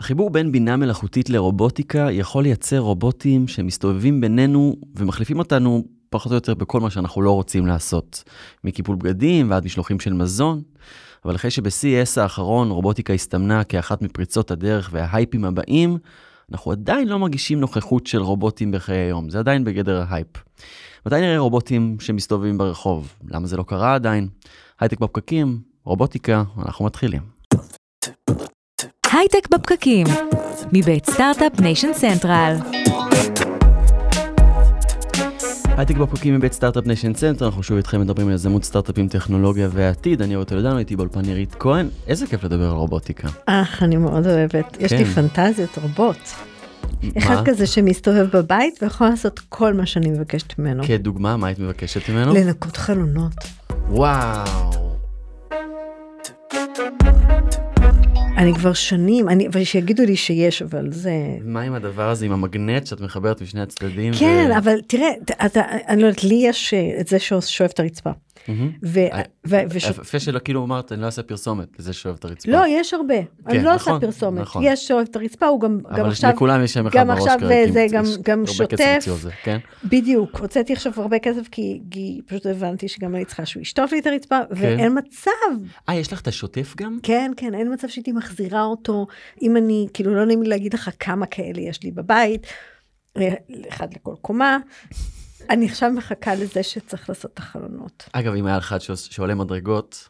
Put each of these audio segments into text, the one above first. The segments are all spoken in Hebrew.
החיבור בין בינה מלאכותית לרובוטיקה יכול לייצר רובוטים שמסתובבים בינינו ומחליפים אותנו פחות או יותר בכל מה שאנחנו לא רוצים לעשות. מקיפול בגדים ועד משלוחים של מזון. אבל אחרי שב-CES האחרון רובוטיקה הסתמנה כאחת מפריצות הדרך וההייפים הבאים, אנחנו עדיין לא מרגישים נוכחות של רובוטים בחיי היום, זה עדיין בגדר ההייפ. מתי נראה רובוטים שמסתובבים ברחוב? למה זה לא קרה עדיין? הייטק בפקקים, רובוטיקה, אנחנו מתחילים. הייטק בפקקים, מבית Start-Up Nation Central. הייטק בפקקים מבית Start-Up Nation Central, אנחנו שוב איתכם מדברים על יזמות סטארט-אפים, טכנולוגיה ועתיד. אני אורי טולדנו, הייתי באולפן עירית כהן. איזה כיף לדבר על רובוטיקה. אה, אני מאוד אוהבת. יש לי כן. פנטזיות רבות. אחד? כזה שמסתובב בבית ויכול לעשות כל מה שאני מבקשת ממנו. כדוגמה, מה היית מבקשת ממנו? לנקות חלונות. וואו. אני כבר שנים, אני, אבל שיגידו לי שיש, אבל זה... מה עם הדבר הזה, עם המגנט שאת מחברת משני הצדדים? ו- כן, אבל תראה, אתה, אני לא יודעת, לי יש אה, את זה ששואב את הרצפה. וש... יפה שלא כאילו אמרת, אני לא אעשה פרסומת לזה שאוהב את הרצפה. לא, יש הרבה. אני לא עושה נכון, פרסומת. נכון. יש שאוהב את הרצפה, הוא גם, גם אבל עכשיו... לכולם יש שם אחד גם בראש עכשיו כרגע, כי זה יש גם, גם כסף שוטף. זה, כן? בדיוק, הוצאתי עכשיו הרבה כסף כי, כי פשוט הבנתי שגם אני צריכה שהוא ישטוף לי את הרצפה, כן. ואין מצב, אה, יש לך את השוטף גם? כן, כן, אין מצב שהייתי מחזירה אותו, אם אני, כאילו לא נעים לי להגיד לך כמה כאלה יש לי בבית, אה, אחד לכל קומה. אני עכשיו מחכה לזה שצריך לעשות את החלונות. אגב, אם היה לך אחד שעולה מדרגות,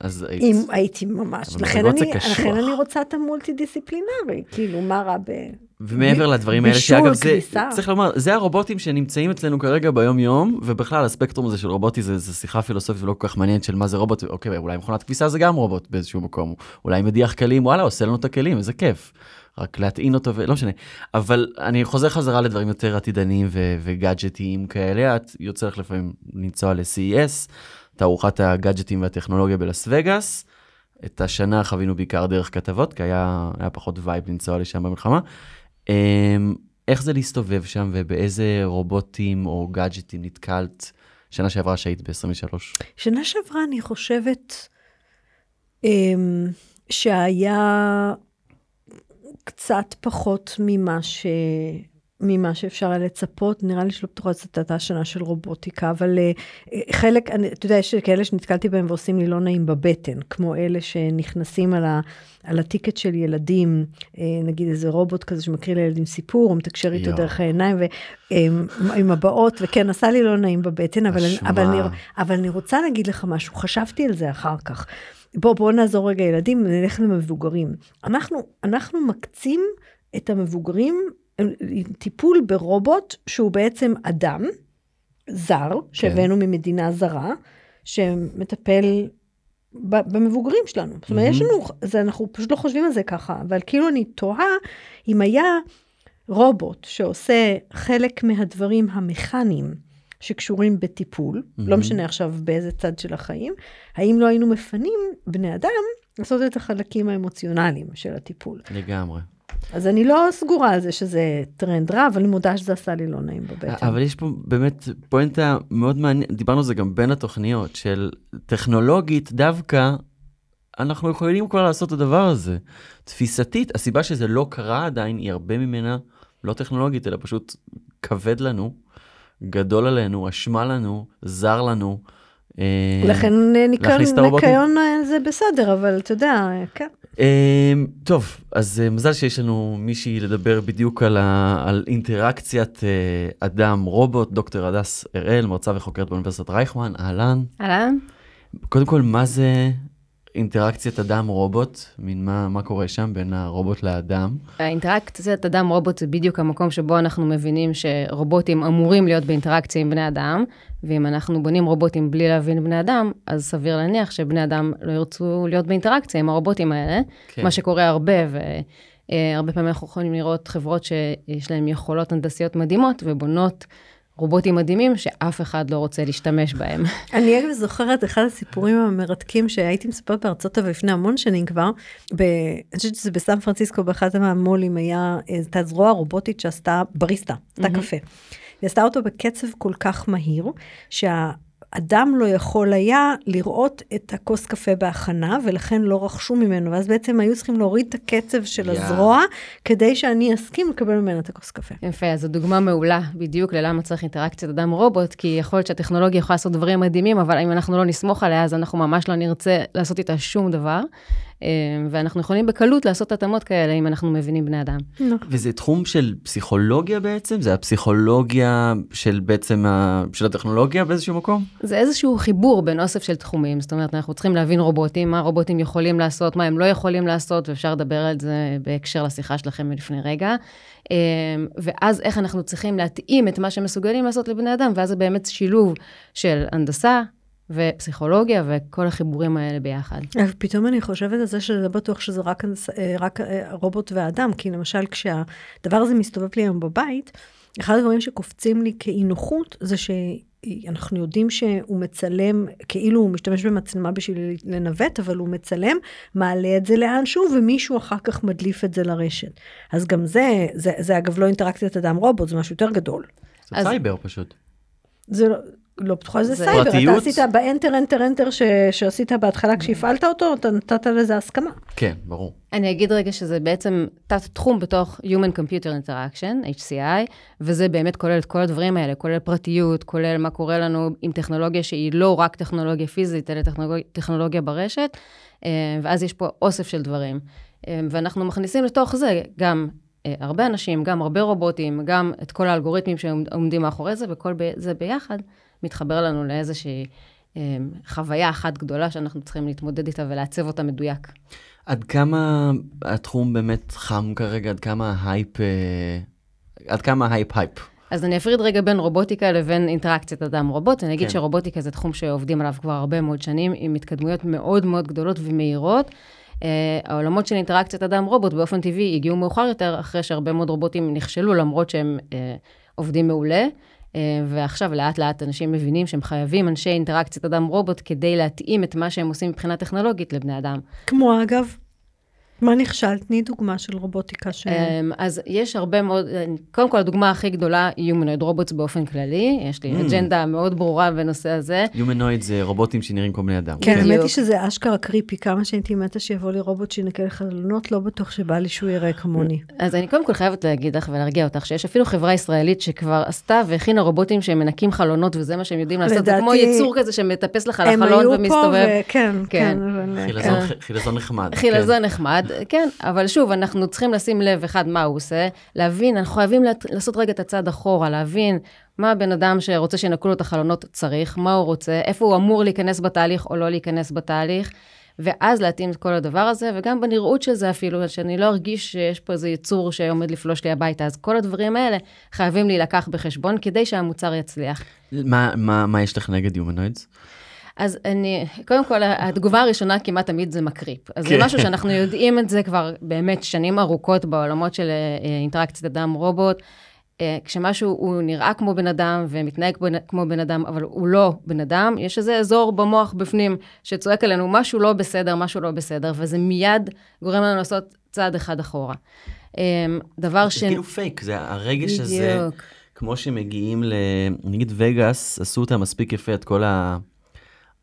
אז היית... אם הייתי ממש, לכן אני. לכן אני רוצה את המולטי דיסציפלינרי, כאילו מה רע ב... ומעבר ב- לדברים האלה, שאגב, זה. צריך לומר, זה הרובוטים שנמצאים אצלנו כרגע ביום-יום, ובכלל הספקטרום הזה של רובוטי זה, זה שיחה פילוסופית ולא כל כך מעניינת של מה זה רובוט, אוקיי, אולי מכונת כביסה זה גם רובוט באיזשהו מקום, אולי מדיח כלים, וואלה, עושה לנו את הכלים, איזה כיף. רק להטעין אותו ולא משנה. אבל אני חוזר חזרה לדברים יותר עתידניים ו- וגאדג'טיים כאלה, את יוצא לך לפעמים לנסוע ל-CES, תערוכת הגאדג'טים והטכנולוגיה בלאס וגאס. את השנה חווינו בעיקר דרך כתבות, כי היה, היה פחות vibe לנסוע לשם במלחמה. אמ, איך זה להסתובב שם ובאיזה רובוטים או גאדג'טים נתקלת שנה שעברה שהיית ב-23? שנה שעברה אני חושבת אמ, שהיה קצת פחות ממה ש... ממה שאפשר היה לצפות, נראה לי שלא בטוחה שזאת הייתה שנה של רובוטיקה, אבל uh, חלק, אני, אתה יודע, יש כאלה שנתקלתי בהם ועושים לי לא נעים בבטן, כמו אלה שנכנסים על, ה, על הטיקט של ילדים, uh, נגיד איזה רובוט כזה שמקריא לילדים סיפור, הוא מתקשר איתו. דרך העיניים, ועם הבעות, וכן, עשה לי לא נעים בבטן, אבל, אבל, אני. אבל אני רוצה להגיד לך משהו, חשבתי על זה אחר כך. בוא, בוא נעזור רגע ילדים, נלך למבוגרים. אנחנו, אנחנו מקצים את המבוגרים טיפול ברובוט שהוא בעצם אדם זר, שהבאנו ממדינה זרה, שמטפל במבוגרים שלנו. זאת אומרת, יש לנו, זה, אנחנו פשוט לא חושבים על זה ככה, אבל כאילו אני תוהה אם היה רובוט שעושה חלק מהדברים המכניים שקשורים בטיפול, לא משנה עכשיו באיזה צד של החיים, האם לא היינו מפנים בני אדם לעשות את החלקים האמוציונליים של הטיפול. לגמרי. אז אני לא סגורה על זה שזה טרנד רע, אבל אני מודה שזה עשה לי לא נעים בבטן. אבל יש פה באמת פואנטה מאוד מעניינת, דיברנו על זה גם בין התוכניות, של טכנולוגית דווקא, אנחנו יכולים כבר לעשות את הדבר הזה. תפיסתית, הסיבה שזה לא קרה עדיין, היא הרבה ממנה לא טכנולוגית, אלא פשוט כבד לנו, גדול עלינו, אשמה לנו, זר לנו. אה, לכן אה, ניקיון? ניקיון אה, זה בסדר, אבל אתה יודע, כן. טוב, אז מזל שיש לנו מישהי לדבר בדיוק על, ה, על אינטראקציית אדם-רובוט, דוקטור הדס הראל, מרצה וחוקרת באוניברסיטת רייכמן, אהלן. אהלן. קודם כל, מה זה אינטראקציית אדם-רובוט? מין מה, מה קורה שם בין הרובוט לאדם? האינטראקציית אדם רובוט זה בדיוק המקום שבו אנחנו מבינים שרובוטים אמורים להיות באינטראקציה עם בני אדם, ואם אנחנו בונים רובוטים בלי להבין בני אדם, אז סביר להניח שבני אדם לא ירצו להיות באינטראקציה עם הרובוטים האלה, כן. מה שקורה הרבה, והרבה פעמים אנחנו יכולים לראות חברות שיש להן יכולות הנדסיות מדהימות ובונות רובוטים מדהימים שאף אחד לא רוצה להשתמש בהם. אני אגב זוכרת אחד הסיפורים המרתקים שהייתי מספרת בארצות הברית לפני המון שנים כבר, ב... אני חושבת שזה בסן פרנסיסקו באחד מהמו"לים היה, הייתה זרוע רובוטית שעשתה בריסטה, עשתה קפה. היא עשתה אותו בקצב כל כך מהיר, שה... אדם לא יכול היה לראות את הכוס קפה בהכנה, ולכן לא רכשו ממנו, ואז בעצם היו צריכים להוריד את הקצב של יא. הזרוע, כדי שאני אסכים לקבל ממנה את הכוס קפה. יפה, אז זו דוגמה מעולה בדיוק ללמה צריך אינטראקציית אדם-רובוט, כי יכול להיות שהטכנולוגיה יכולה לעשות דברים מדהימים, אבל אם אנחנו לא נסמוך עליה, אז אנחנו ממש לא נרצה לעשות איתה שום דבר. אה, ואנחנו יכולים בקלות לעשות התאמות כאלה, אם אנחנו מבינים בני אדם. וזה תחום של פסיכולוגיה בעצם? זה הפסיכולוגיה של בעצם, ה... של הטכנולוגיה באיזשהו מקום? זה איזשהו חיבור בין אוסף של תחומים, זאת אומרת, אנחנו צריכים להבין רובוטים, מה רובוטים יכולים לעשות, מה הם לא יכולים לעשות, ואפשר לדבר על זה בהקשר לשיחה שלכם מלפני רגע. אה, ואז איך אנחנו צריכים להתאים את מה שהם מסוגלים לעשות לבני אדם, ואז זה באמת שילוב של הנדסה ופסיכולוגיה וכל החיבורים האלה ביחד. אבל פתאום אני חושבת על זה שזה לא בטוח שזה רק, אה, רק אה, רובוט ואדם, כי למשל כשהדבר הזה מסתובב לי היום בבית, אחד הדברים שקופצים לי כאי נוחות זה שאנחנו יודעים שהוא מצלם, כאילו הוא משתמש במצלמה בשביל לנווט, אבל הוא מצלם, מעלה את זה לאנשהו, ומישהו אחר כך מדליף את זה לרשת. אז גם זה, זה, זה אגב לא אינטראקציית אדם רובוט, זה משהו יותר גדול. זה אז- סייבר פשוט. זה לא... לא בטוחה שזה זה- סייבר, פרטיות? אתה עשית ב enter, enter, enter ש- שעשית בהתחלה כשהפעלת אותו, אתה נתת לזה הסכמה. כן, ברור. אני אגיד רגע שזה בעצם תת-תחום בתוך Human Computer Interaction, HCI, וזה באמת כולל את כל הדברים האלה, כולל פרטיות, כולל מה קורה לנו עם טכנולוגיה שהיא לא רק טכנולוגיה פיזית, אלא טכנולוגיה, טכנולוגיה ברשת, אה, ואז יש פה אוסף של דברים. אה, ואנחנו מכניסים לתוך זה גם אה, הרבה אנשים, גם הרבה רובוטים, גם את כל האלגוריתמים שעומדים מאחורי זה, וכל זה ביחד מתחבר לנו לאיזושהי אה, חוויה אחת גדולה שאנחנו צריכים להתמודד איתה ולעצב אותה מדויק. עד כמה התחום באמת חם כרגע? עד כמה ההייפ... אה, עד כמה ההייפ הייפ? אז אני אפריד רגע בין רובוטיקה לבין אינטראקציית אדם-רובוט. אני אגיד כן. שרובוטיקה זה תחום שעובדים עליו כבר הרבה מאוד שנים, עם התקדמויות מאוד מאוד גדולות ומהירות. אה, העולמות של אינטראקציית אדם-רובוט באופן טבעי הגיעו מאוחר יותר, אחרי שהרבה מאוד רובוטים נכשלו, למרות שהם uh, עובדים מעולה. Uh, ועכשיו לאט לאט אנשים מבינים שהם חייבים אנשי אינטראקציית אדם-רובוט כדי להתאים את מה שהם עושים מבחינה טכנולוגית לבני אדם. כמו אגב, מה נכשל? תני דוגמה של רובוטיקה ש... אמ, אז יש הרבה מאוד, קודם כל הדוגמה הכי גדולה היא Humanoid Robots באופן כללי, יש לי Mm. אג'נדה מאוד ברורה בנושא הזה. יומנויד זה רובוטים שנראים כמו בני אדם. כן, האמת בדיוק. היא שזה אשכרה קריפי, כמה שהייתי מתה שיבוא לי רובוט שינקה לי חלונות, לא בטוח שבא לי שהוא יראה כמוני. אז אני קודם כל חייבת להגיד לך ולהרגיע אותך, שיש אפילו חברה ישראלית שכבר עשתה והכינה רובוטים שהם מנקים חלונות, וזה מה שהם יודעים לעשות, זה לדעתי- כמו יצור כזה שמטפס לך הם לחלון היו פה, ומסתובב. וכן, כן. כן, אבל... חילזון- כן. חילזון נחמד. כן, אבל שוב, אנחנו צריכים לשים לב, אחד, מה הוא עושה, להבין, אנחנו חייבים לעשות רגע את הצעד אחורה, להבין מה הבן אדם שרוצה שינקו לו את החלונות צריך, מה הוא רוצה, איפה הוא אמור להיכנס בתהליך או לא להיכנס בתהליך, ואז להתאים את כל הדבר הזה, וגם בנראות של זה אפילו, שאני לא ארגיש שיש פה איזה יצור שעומד לפלוש לי הביתה. אז כל הדברים האלה חייבים להילקח בחשבון כדי שהמוצר יצליח. מה- מה מה יש לך נגד יומנוידס? אז אני, קודם כל, התגובה הראשונה כמעט תמיד זה מקריפ. אז כן. זה משהו שאנחנו יודעים את זה כבר באמת שנים ארוכות בעולמות של אה, אינטראקציית אדם-רובוט. אה, כשמשהו הוא נראה כמו בן אדם ומתנהג בן- כמו בן אדם, אבל הוא לא בן אדם, יש איזה אזור במוח בפנים שצועק עלינו, משהו לא בסדר, משהו לא בסדר, וזה מיד גורם לנו לעשות צעד אחד אחורה. אה, דבר זה ש... כאילו פייק, זה הרגש הזה. כמו שמגיעים ל... נגיד וגאס, עשו אותה מספיק יפה, את כל הערים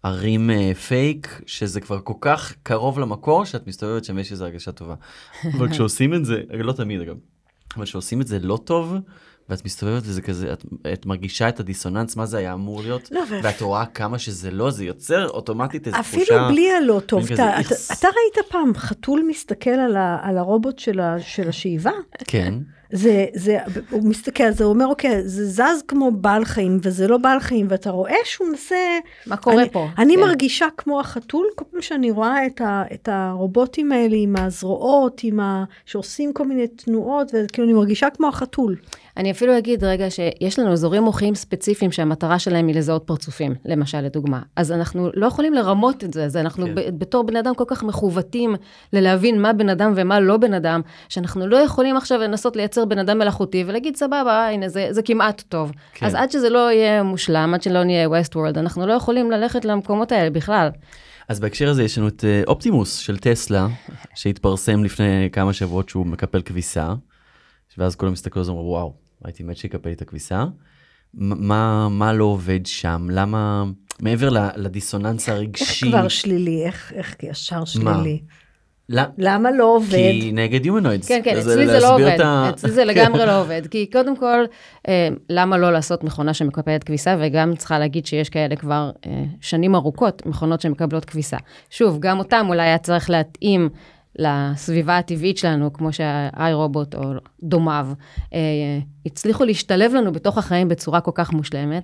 אה, פייק, שזה כבר כל כך קרוב למקור, שאת מסתובבת שם ויש איזו הרגשה טובה. אבל כשעושים את זה, לא תמיד אגב, אבל כשעושים את זה לא טוב, ואת מסתובבת וזה כזה, את, את מרגישה את הדיסוננס, מה זה היה אמור להיות, לא, ואת רואה כמה שזה לא, זה יוצר אוטומטית איזו תחושה. אפילו בלי הלא טוב, כזה, אתה, אתה, איכס. אתה ראית פעם חתול מסתכל על, ה, על הרובוט של, ה, של השאיבה? כן. זה, זה, הוא מסתכל על זה, הוא אומר, אוקיי, זה זז כמו בעל חיים, וזה לא בעל חיים, ואתה רואה שהוא מנסה... מה קורה אני, פה? אני כן. מרגישה כמו החתול, כל פעם שאני רואה את, ה, את הרובוטים האלה עם הזרועות, עם ה, שעושים כל מיני תנועות, וכאילו אני מרגישה כמו החתול. אני אפילו אגיד רגע שיש לנו אזורים מוחיים ספציפיים שהמטרה שלהם היא לזהות פרצופים, למשל, לדוגמה. אז אנחנו לא יכולים לרמות את זה, אז אנחנו כן. ב- בתור בני אדם כל כך מכוותים ללהבין מה בן אדם ומה לא בן אדם, שאנחנו לא יכולים עכשיו לנסות לייצר בן אדם מלאכותי ולהגיד, סבבה, הנה, זה, זה כמעט טוב. כן. אז עד שזה לא יהיה מושלם, עד שלא נהיה ווסט וורלד, אנחנו לא יכולים ללכת למקומות האלה בכלל. אז בהקשר הזה יש לנו את אה, אופטימוס של טסלה, שהתפרסם לפני כמה שבועות שהוא מקפל כביסה, ואז כולם הסתכלו על זה ואמרו, וואו, הייתי מת שיקפל את הכביסה. מה, מה לא עובד שם? למה... מעבר לדיסוננס איך הרגשי. כבר שלילי? איך, איך ישר שלילי? לא, למה לא עובד? כי נגד יומנוידס. כן, כן, אצלי זה לא עובד, אצלי זה לגמרי לא עובד. כי קודם כל, אה, למה לא לעשות מכונה שמקפלת כביסה, וגם צריכה להגיד שיש כאלה כבר אה, שנים ארוכות, מכונות שמקבלות כביסה. שוב, גם אותם אולי היה צריך להתאים לסביבה הטבעית שלנו, כמו שהאי רובוט או דומיו, אה, הצליחו להשתלב לנו בתוך החיים בצורה כל כך מושלמת.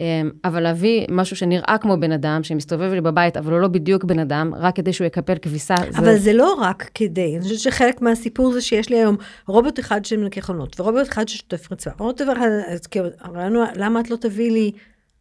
אה, אבל להביא משהו שנראה כמו בן אדם, שמסתובב לי בבית, אבל הוא לא בדיוק בן אדם, רק כדי שהוא יקפל כביסה. אבל זה לא רק כדי, אני חושבת שחלק מהסיפור זה שיש לי היום רובוט אחד שמנקה חלונות, ורובוט אחד ששוטף רצפה, ורובוט אחד, כאילו, למה את לא תביאי לי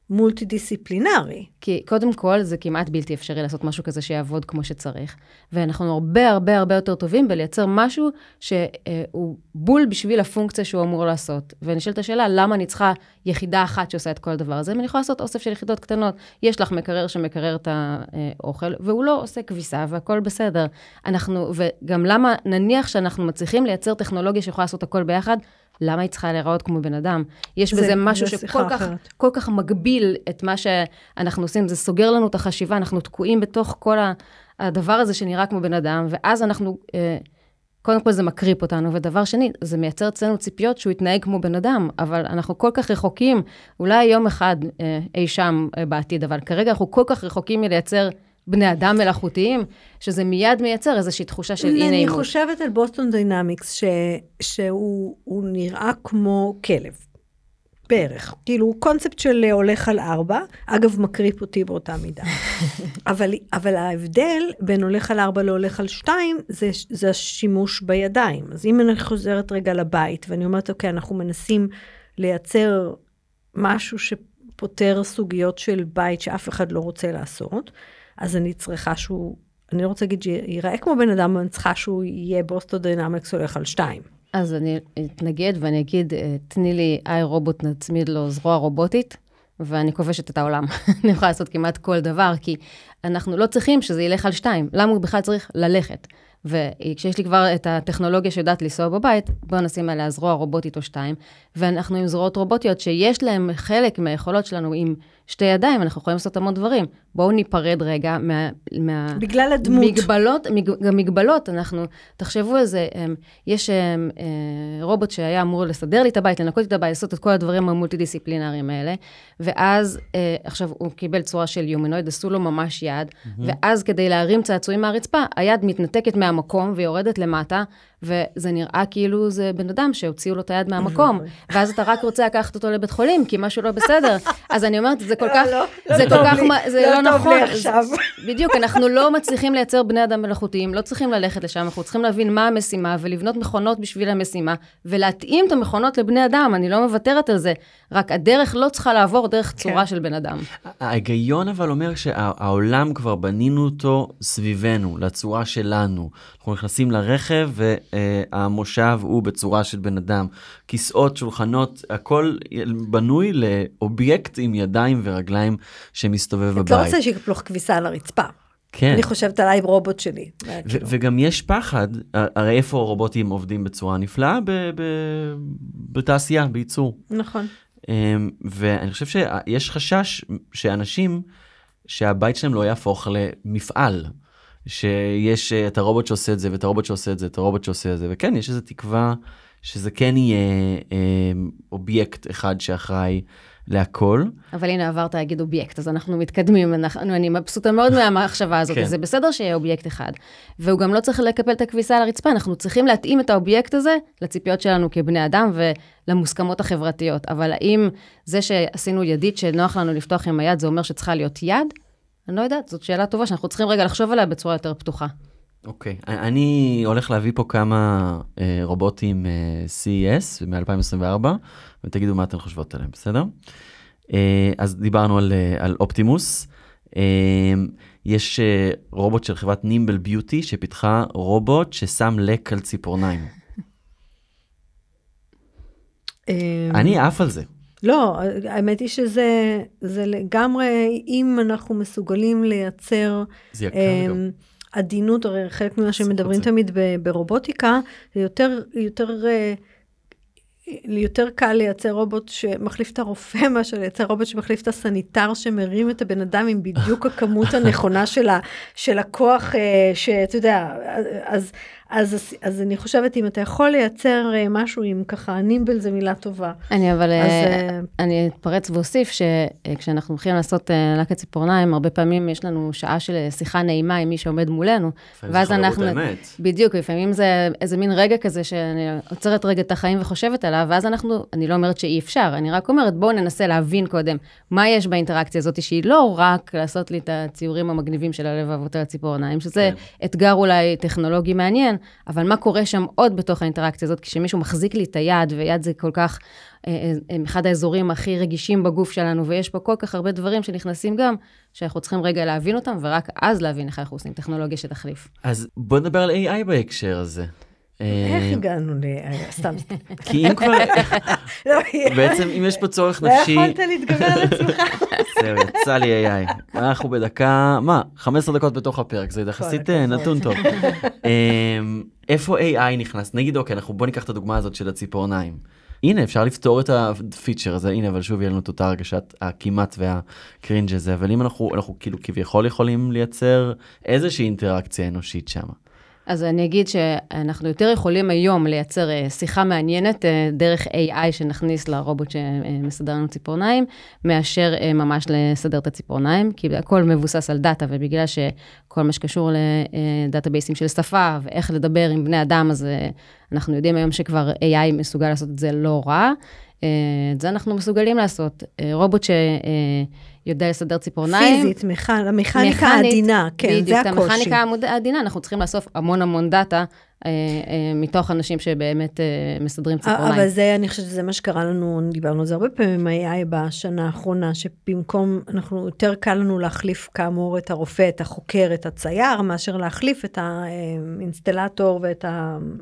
מולטי דיסציפלינרי? כי קודם כל, זה כמעט בלתי אפשרי לעשות משהו כזה שיעבוד כמו שצריך. ואנחנו הרבה הרבה הרבה יותר טובים בלייצר משהו שהוא בול בשביל הפונקציה שהוא אמור לעשות. ונשאלת השאלה, למה אני צריכה יחידה אחת שעושה את כל הדבר הזה? ואני יכולה לעשות אוסף של יחידות קטנות. יש לך מקרר שמקרר את האוכל, והוא לא עושה כביסה, והכול בסדר. אנחנו, וגם למה, נניח שאנחנו מצליחים לייצר טכנולוגיה שיכולה לעשות הכל ביחד, למה היא צריכה להיראות כמו בן אדם? יש זה- בזה משהו זה שכל כך, אחרת. כל כך מגביל את מה שאנחנו עושים, זה סוגר לנו את החשיבה, אנחנו תקועים בתוך כל הדבר הזה שנראה כמו בן אדם, ואז אנחנו, אה, קודם כל זה מקריפ אותנו, ודבר שני, זה מייצר אצלנו ציפיות שהוא יתנהג כמו בן אדם, אבל אנחנו כל כך רחוקים, אולי יום אחד אה, אי שם אה, בעתיד, אבל כרגע אנחנו כל כך רחוקים מלייצר בני אדם מלאכותיים, שזה מיד מייצר איזושהי תחושה של אי אני. חושבת על Boston Dynamics, ש... שהוא הוא נראה כמו כלב. בערך. כאילו, קונספט של הולך על ארבע, אגב, מקריפ אותי באותה מידה. אבל, אבל ההבדל בין הולך על ארבע להולך על שתיים, זה, זה השימוש בידיים. אז אם אני חוזרת רגע לבית, ואני אומרת, אוקיי, אנחנו מנסים לייצר משהו שפותר סוגיות של בית שאף אחד לא רוצה לעשות, אז אני צריכה שהוא, אני לא רוצה להגיד שיראה כמו בן אדם, אני צריכה שהוא יהיה Boston Dynamics הולך על שתיים. אז אני אתנגד ואני אגיד, אה, תני לי iRobot, נצמיד לו זרוע רובוטית, ואני כובשת את העולם. אני יכולה לעשות כמעט כל דבר, כי אנחנו לא צריכים שזה ילך על שתיים. למה הוא בכלל צריך ללכת? וכשיש לי כבר את הטכנולוגיה שיודעת לנסוע בבית, בואו נשים עליה זרוע רובוטית או שתיים, ואנחנו עם זרועות רובוטיות שיש להן חלק מהיכולות שלנו עם שתי ידיים, אנחנו יכולים לעשות המון דברים. בואו ניפרד רגע מה... מה בגלל הדמות. מגבלות, מג, גם מגבלות, אנחנו, תחשבו על זה, אמ, יש אמ, אה, רובוט שהיה אמור לסדר לי את הבית, לנקות לי את הבית, לעשות את כל הדברים המולטי-דיסציפלינריים האלה, ואז, אה, עכשיו, הוא קיבל צורה של יומינויד, עשו לו ממש יד, ואז כדי להרים צעצועים מהרצפה, היד מתנתקת מהמקום ויורדת למטה, וזה נראה כאילו זה בן אדם שהוציאו לו את היד מהמקום, ואז אתה רק רוצה לקחת אותו לבית חולים, כי משהו לא בסדר. אז אני אומרת, זה כל כך, לא, לא זה כל כך, זה לא לא טוב נכון. לי עכשיו. בדיוק, אנחנו לא מצליחים לייצר בני אדם מלאכותיים, לא צריכים ללכת לשם, אנחנו צריכים להבין מה המשימה ולבנות מכונות בשביל המשימה, ולהתאים את המכונות לבני אדם, אני לא מוותרת על זה, רק הדרך לא צריכה לעבור דרך צורה של בן אדם. ההיגיון אבל אומר שהעולם כבר בנינו אותו סביבנו, לצורה שלנו. אנחנו נכנסים לרכב והמושב הוא בצורה של בן אדם. כיסאות, שולחנות, הכל בנוי לאובייקט עם ידיים ורגליים שמסתובב את לא בבית. רוצה שיקפלו לך כביסה על הרצפה. כן. אני חושבת עליי רובוט שלי. ו- כאילו. וגם יש פחד, הרי איפה רובוטים עובדים בצורה נפלאה? ב- ב- בתעשייה, בייצור. נכון. אמ, ואני חושב שיש חשש שאנשים, שהבית שלהם לא יהפוך למפעל. שיש אה, את הרובוט שעושה את זה, ואת הרובוט שעושה את זה, את הרובוט שעושה את זה, וכן, יש איזו תקווה שזה כן יהיה אמ, אובייקט אחד שאחראי להכל. אבל הנה עברת להגיד אובייקט, אז אנחנו מתקדמים, אנחנו, אני מבסוטה מאוד מהמחשבה הזאת, כן. אז זה בסדר שיהיה אובייקט אחד. והוא גם לא צריך לקפל את הכביסה על הרצפה, אנחנו צריכים להתאים את האובייקט הזה לציפיות שלנו כבני אדם ולמוסכמות החברתיות. אבל האם זה שעשינו ידית שנוח לנו לפתוח עם היד, זה אומר שצריכה להיות יד? אני לא יודעת, זאת שאלה טובה שאנחנו צריכים רגע לחשוב עליה בצורה יותר פתוחה. אוקיי, אני הולך להביא פה כמה אה, רובוטים אה, CES מ-2024, ותגידו מה אתן חושבות עליהם, בסדר? אה, אז דיברנו על, אה, על אופטימוס. אה, יש אה, רובוט של חברת נימבל ביוטי שפיתחה רובוט ששם לק על ציפורניים. אמ, אני עף על זה. לא, האמת היא שזה זה לגמרי, אם אנחנו מסוגלים לייצר זה יקר אמ, גם. עדינות, הרי חלק ממה שמדברים. תמיד ברובוטיקה, זה יותר, יותר, אה, יותר קל לייצר רובוט שמחליף את הרופא מאשר לייצר רובוט שמחליף את הסניטר שמרים את הבן אדם עם בדיוק הכמות הנכונה של, ה, של הכוח אה, שאתה יודע, אז, אז, אז אני חושבת אם אתה יכול לייצר אה, משהו עם ככה נימבל זה מילה טובה. אני אבל, אז, אה, אני אתפרץ ואוסיף שכשאנחנו הולכים לעשות אה, לקט ציפורניים, הרבה פעמים יש לנו שעה של שיחה נעימה עם מי שעומד מולנו. חברות אמת. בדיוק, לפעמים זה איזה מין רגע כזה שאני עוצרת רגע את החיים וחושבת עליו, ואז אנחנו, אני לא אומרת שאי אפשר, אני רק אומרת, בואו ננסה להבין קודם מה יש באינטראקציה הזאת, שהיא לא רק לעשות לי את הציורים המגניבים של הלבבות על הציפורניים, שזה כן. אתגר אולי טכנולוגי מעניין, אבל מה קורה שם עוד בתוך האינטראקציה הזאת, כשמישהו מחזיק לי את היד, ויד זה כל כך, אה, אה, אחד האזורים הכי רגישים בגוף שלנו, ויש פה כל כך הרבה דברים שנכנסים גם, שאנחנו צריכים רגע להבין אותם, ורק אז להבין איך אנחנו עושים טכנולוגיה שתחליף. אז בוא נדבר על AI בהקשר הזה. איך אה, הגענו ל... אה, סתם. כי אם כבר, לא, בעצם אם יש פה צורך לא נפשי, יכולת להתגבר על עצמך. זהו, יצא לי AI. אנחנו בדקה, מה, 15 דקות בתוך הפרק, זה יחסית אה. נתון טוב. אמ, איפה AI נכנס? נגיד, אוקיי, אנחנו בוא ניקח את הדוגמה הזאת של הציפורניים. הנה, אפשר לפתור את הפיצ'ר הזה, הנה, אבל שוב יהיה לנו את אותה הרגשת הכמעט והקרינג' הזה, אבל אם אנחנו, אנחנו כאילו כביכול יכולים לייצר איזושהי אינטראקציה אנושית שם. אז אני אגיד שאנחנו יותר יכולים היום לייצר אה, שיחה מעניינת אה, דרך AI שנכניס לרובוט שמסדר לנו ציפורניים, מאשר אה, ממש לסדר את הציפורניים, כי הכל מבוסס על דאטה, ובגלל שכל מה שקשור לדאטאבייסים של שפה ואיך לדבר עם בני אדם, אז אנחנו יודעים היום שכבר AI מסוגל לעשות את זה לא רע. את זה אנחנו מסוגלים לעשות. רובוט שיודע לסדר ציפורניים. פיזית, מכ- המכניקה מכנית, העדינה, כן, בדיוק, זה את הקושי. המכניקה העדינה, אנחנו צריכים לאסוף המון המון דאטה מתוך אנשים שבאמת אה, מסדרים ציפורניים. אבל זה, אני חושבת שזה מה שקרה לנו, דיברנו על זה הרבה פעמים עם ה-AI בשנה האחרונה, שבמקום, אנחנו, יותר קל לנו להחליף כאמור את הרופא, את החוקר, את הצייר, מאשר להחליף את האינסטלטור ואת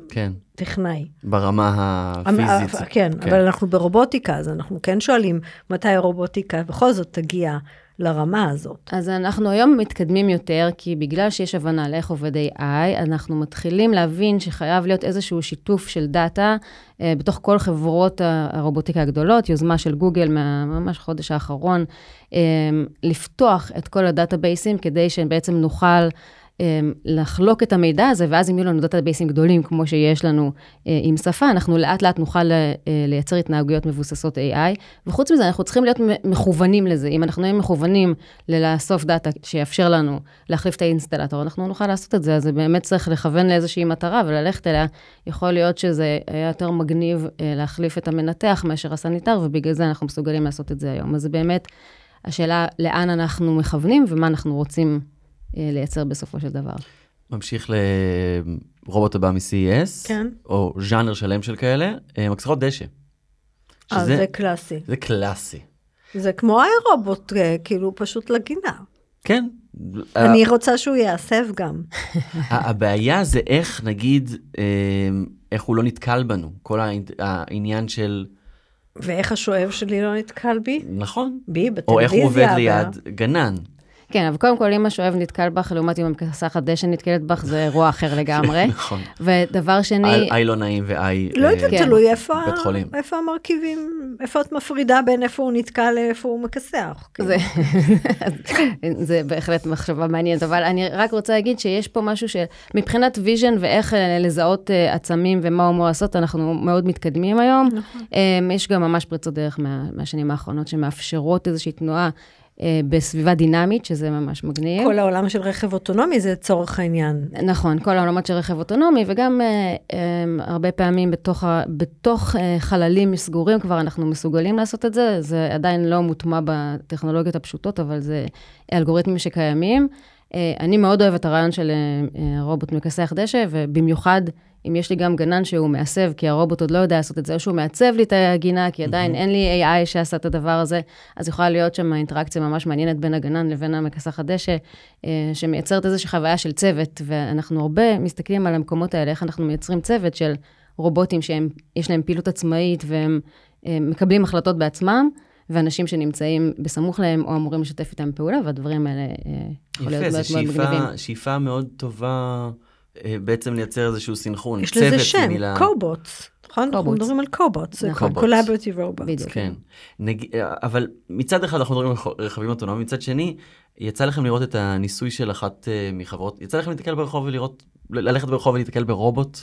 כן, הטכנאי. ברמה הפיזית. כן, כן. אבל אנחנו ברובוטיקה, אז אנחנו כן שואלים מתי הרובוטיקה בכל זאת תגיע לרמה הזאת. אז אנחנו היום מתקדמים יותר, כי בגלל שיש הבנה לאיך עובד AI, אנחנו מתחילים להבין שחייב להיות איזשהו שיתוף של דאטה אה, בתוך כל חברות הרובוטיקה הגדולות, יוזמה של גוגל מה- ממש החודש האחרון, אה, לפתוח את כל הדאטאבייסים כדי שבעצם נוכל... אה, לחלוק את המידע הזה, ואז אם יהיו לנו דאטאבייסים גדולים כמו שיש לנו אה, עם שפה, אנחנו לאט לאט נוכל אה, לייצר התנהגויות מבוססות AI, וחוץ מזה אנחנו צריכים להיות מכוונים לזה. אם אנחנו נהיה מכוונים לאסוף דאטה שיאפשר לנו להחליף את האינסטלטור, אנחנו נוכל לעשות את זה, אז זה באמת צריך לכוון לאיזושהי מטרה וללכת אליה. יכול להיות שזה היה יותר מגניב אה, להחליף את המנתח מאשר הסניטר, ובגלל זה אנחנו מסוגלים לעשות את זה היום. אז זה באמת השאלה לאן אנחנו מכוונים ומה אנחנו רוצים לייצר בסופו של דבר. ממשיך לרובוט הבא מ-CES, כן. או ז'אנר שלם של כאלה, אה, מקסחות דשא. אז שזה- זה קלאסי. זה קלאסי. זה כמו האירובוט, אה, כאילו פשוט לגינה. כן. אני רוצה שהוא יעשב גם. הבעיה זה איך, נגיד, אה, איך הוא לא נתקל בנו. כל העניין- של, ואיך השואב שלי לא נתקל בי? נכון. בי, או בטלוויזיה. איך הוא עובד ליד גנן. כן, אבל קודם כל, אם השואב נתקל בך, לעומת אם המכסחת דשא נתקלת בך, זה אירוע אחר לגמרי. נכון. ודבר שני, איי לא נעים ואיי... לא אה, יודעת, כן. תלוי איפה המרכיבים, איפה את מפרידה בין איפה הוא נתקע לאיפה הוא מכסח. כאילו. זה, זה בהחלט מחשבה מעניינת, אבל אני רק רוצה להגיד שיש פה משהו שמבחינת vision ואיך אה, לזהות אה, עצמים ומה הוא אמור לעשות, אנחנו מאוד מתקדמים היום. אה, יש גם ממש פריצות דרך מה, מהשנים האחרונות שמאפשרות איזושהי תנועה אה, בסביבה דינמית, שזה ממש מגניב. כל העולם של רכב אוטונומי זה לצורך העניין. נכון, כל העולמות של רכב אוטונומי, וגם אה, אה, הרבה פעמים בתוך, ה, בתוך אה, חללים סגורים כבר אנחנו מסוגלים לעשות את זה. זה עדיין לא מוטמע בטכנולוגיות הפשוטות, אבל זה אלגוריתמים שקיימים. אה, אני מאוד אוהבת את הרעיון של אה, אה, רובוט מכסח דשא, ובמיוחד אם יש לי גם גנן שהוא מעצב, כי הרובוט עוד לא יודע לעשות את זה, או שהוא מעצב לי את הגינה, כי עדיין אין לי AI שעשה את הדבר הזה, אז יכולה להיות שם אינטראקציה ממש מעניינת בין הגנן לבין המכסח הדשא, שמייצרת איזושהי חוויה של צוות, ואנחנו הרבה מסתכלים על המקומות האלה, איך אנחנו מייצרים צוות של רובוטים שיש להם פעילות עצמאית והם מקבלים החלטות בעצמם. ואנשים שנמצאים בסמוך להם או אמורים לשתף איתם פעולה, והדברים האלה אה, יכול יפה, להיות זו מאוד מאוד מגניבים. שאיפה, שאיפה מאוד טובה אה, בעצם לייצר איזשהו סנכרון. יש לזה שם. cobots. נכון? אנחנו cobots. מדברים על cobot, זה נכון. collaborative robot. בדיוק. כן. נג... אבל מצד אחד אנחנו מדברים על רכבים אוטונומיים, מצד שני, יצא לכם לראות את הניסוי של אחת אה, מחברות, יצא לכם להתקל ברחוב ולראות, ללכת ברחוב ולהתקל ברובוט?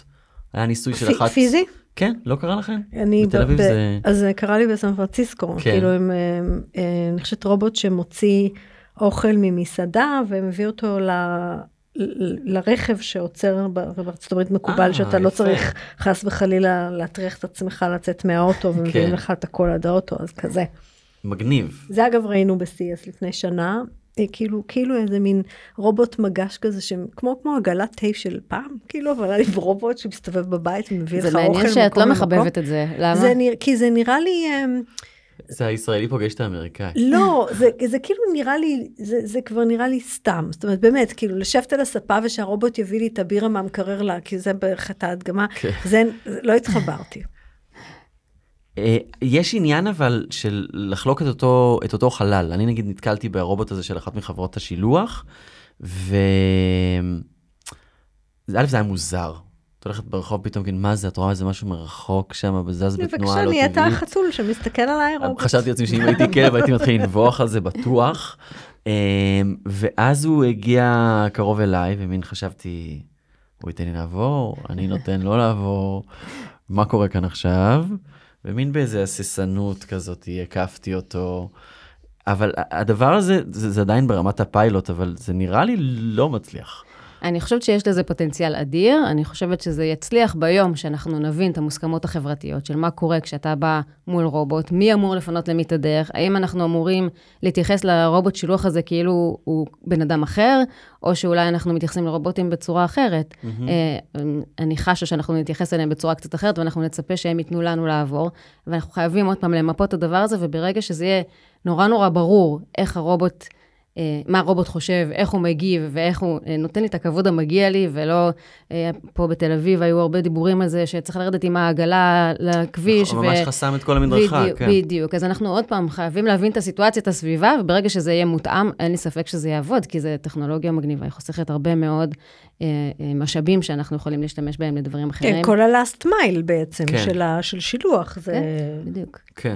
היה ניסוי של אחת... פיזי? כן, לא קרה לכם? אני בתל אביב זה... אז זה קרה לי בסן פרנסיסקו, כן. כאילו הם, אה, אני חושבת רובוט שמוציא אוכל ממסעדה ומביא אותו ל... לרכב שעוצר, בארצות הברית מקובל אה, שאתה לא יפה. צריך חס וחלילה להטריח את עצמך לצאת מהאוטו ומביאים כן. לך את הכל עד האוטו, אז כזה. מגניב. זה אגב ראינו ב-CS לפני שנה, אה, כאילו, כאילו איזה מין רובוט מגש כזה, שכמו כמו עגלת תה של פעם, כאילו, אבל היה לי רובוט שמסתובב בבית ומביא לך זה אוכל מעניין שאת ממקום לא. מחבבת את זה, למה? זה נרא... כי זה נראה לי, אמ, זה הישראלי פוגש את האמריקאי. לא, זה, זה כאילו נראה לי, זה, זה כבר נראה לי סתם. זאת אומרת, באמת, כאילו, לשבת על הספה ושהרובוט יביא לי את הבירה מהמקרר לה, כי זה בערך את ההדגמה, כן. זה, לא התחברתי. אה, יש עניין אבל של לחלוק את אותו, את אותו חלל. אני נגיד נתקלתי ברובוט הזה של אחת מחברות השילוח, ו... א', זה היה מוזר. את הולכת ברחוב פתאום, כן, מה זה, את רואה איזה משהו מרחוק שם, זז בתנועה בבקשה, לא נהיית טבעית. החתול שמסתכל עליי רובוט. חשבתי לעצמי שאם הייתי כלב הייתי מתחיל לנבוח על זה בטוח. אמ, ואז הוא הגיע קרוב אליי ומין חשבתי, הוא ייתן לי לעבור, אני נותן לו לעבור, מה קורה כאן עכשיו? ומין באיזה הססנות כזאת הקפתי אותו. אבל הדבר הזה זה, זה עדיין ברמת הפיילוט אבל זה נראה לי לא מצליח. אני חושבת שיש לזה פוטנציאל אדיר, אני חושבת שזה יצליח ביום שאנחנו נבין את המוסכמות החברתיות של מה קורה כשאתה בא מול רובוט, מי אמור לפנות למי את הדרך, האם אנחנו אמורים להתייחס לרובוט שילוח הזה כאילו הוא בן אדם אחר, או שאולי אנחנו מתייחסים לרובוטים בצורה אחרת. אה, אני חשה שאנחנו נתייחס אליהם בצורה קצת אחרת, ואנחנו נצפה שהם ייתנו לנו לעבור, ואנחנו חייבים עוד פעם למפות את הדבר הזה, וברגע שזה יהיה נורא נורא ברור איך הרובוט... אה, מה הרובוט חושב, איך הוא מגיב ואיך הוא אה, נותן לי את הכבוד המגיע לי, ולא, אה, פה בתל אביב היו הרבה דיבורים על זה שצריך לרדת עם העגלה לכביש. ממש חסם את כל המדרכה, בדיוק, כן. בדיוק. אז אנחנו עוד פעם חייבים להבין את הסיטואציה, את הסביבה, וברגע שזה יהיה מותאם, אין לי ספק שזה יעבוד, כי זו טכנולוגיה מגניבה, היא חוסכת הרבה מאוד משאבים שאנחנו יכולים להשתמש בהם לדברים אחרים. כן, כל ה-last mile בעצם, כן. של ה- של שילוח. זה... כן, בדיוק. כן.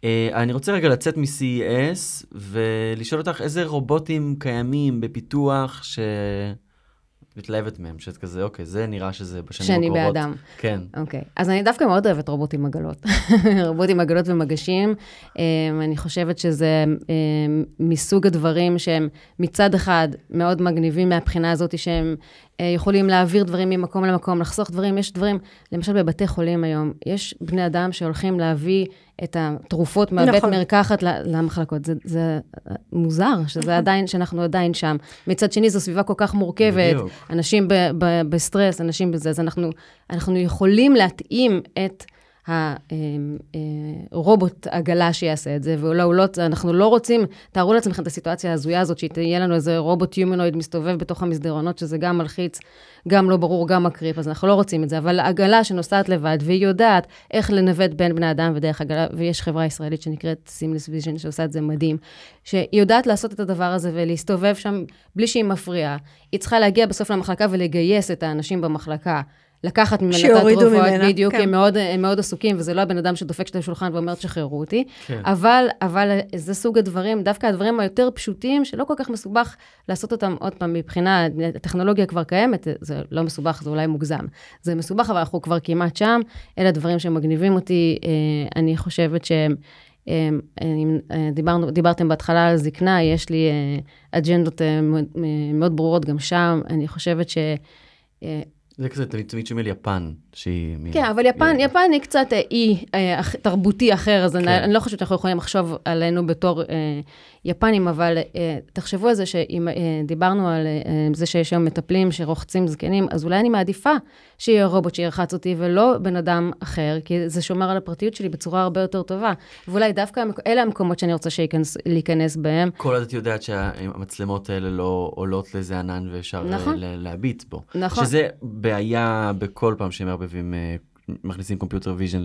Uh, אני רוצה רגע לצאת מ-CES ולשאול אותך איזה רובוטים קיימים בפיתוח שאת מתלהבת מהם, שאת כזה, אוקיי, זה נראה שזה בשנים שאני הקרובות. בעדם. כן. אוקיי, אז אני דווקא מאוד אוהבת רובוטים עגלות. רובוטים עגלות ומגשים. אמ, אני חושבת שזה אמ, מסוג הדברים שהם מצד אחד מאוד מגניבים מהבחינה הזאת שהם יכולים להעביר דברים ממקום למקום, לחסוך דברים. יש דברים, למשל בבתי חולים היום, יש בני אדם שהולכים להביא את התרופות מהבית נכון. מרקחת למחלקות. זה, זה אה, מוזר, שזה עדיין, שאנחנו עדיין שם. מצד שני, זו סביבה כל כך מורכבת. בדיוק. אנשים ב- ב- בסטרס, אנשים בזה, אז אנחנו, אנחנו יכולים להתאים את הרובוט עגלה שיעשה את זה, הוא לא, לא רוצים, תארו לעצמכם את הסיטואציה ההזויה הזאת, שיהיה לנו איזה רובוט humanoid מסתובב בתוך המסדרונות, שזה גם מלחיץ, גם לא ברור, גם מקריפ, אז אנחנו לא רוצים את זה, אבל עגלה שנוסעת לבד, והיא יודעת איך לנווט בין בני אדם ודרך עגלה, ויש חברה ישראלית שנקראת Seamless Vision, שעושה את זה מדהים, שהיא יודעת לעשות את הדבר הזה ולהסתובב שם בלי שהיא מפריעה. היא צריכה להגיע בסוף למחלקה ולגייס את האנשים במחלקה. לקחת ממנה את התרופות, בדיוק, כן. הם מאוד, הם מאוד עסוקים, וזה לא הבן אדם שדופק את השולחן ואומר, תשחררו אותי. כן. אבל, אבל זה סוג הדברים, דווקא הדברים היותר פשוטים, שלא כל כך מסובך לעשות אותם, עוד פעם, מבחינה, הטכנולוגיה כבר קיימת, זה לא מסובך, זה אולי מוגזם. זה מסובך, אבל אנחנו כבר כמעט שם. אלה הדברים שמגניבים אותי. אה, אני חושבת שהם... אה, דיברנו, דיברתם בהתחלה על זקנה, יש לי אה, אג'נדות מאוד ברורות גם שם. אני חושבת ש... זה כזה תמיד תמיד שומע לי יפן, שהיא... כן, אבל יפן, היא- יפן היא קצת אה, אי אה, אח- תרבותי אחר, אז אני, כן. אני לא חושבת שאנחנו יכולים לחשוב עלינו בתור אה, יפנים, אבל אה, תחשבו על זה שאם אה, דיברנו על אה, זה שיש היום מטפלים שרוחצים זקנים, אז אולי אני מעדיפה שיהיה רובוט שירחץ אותי ולא בן אדם אחר, כי זה שומר על הפרטיות שלי בצורה הרבה יותר טובה. ואולי דווקא המק- אלה המקומות שאני רוצה שייכנס- להיכנס בהם. כל עוד את יודעת שהמצלמות האלה לא עולות לאיזה ענן ואפשר נכון. אה, ל- להביט בו. נכון. שזה בעיה בכל פעם שהם מערבבים אה, מכניסים computer vision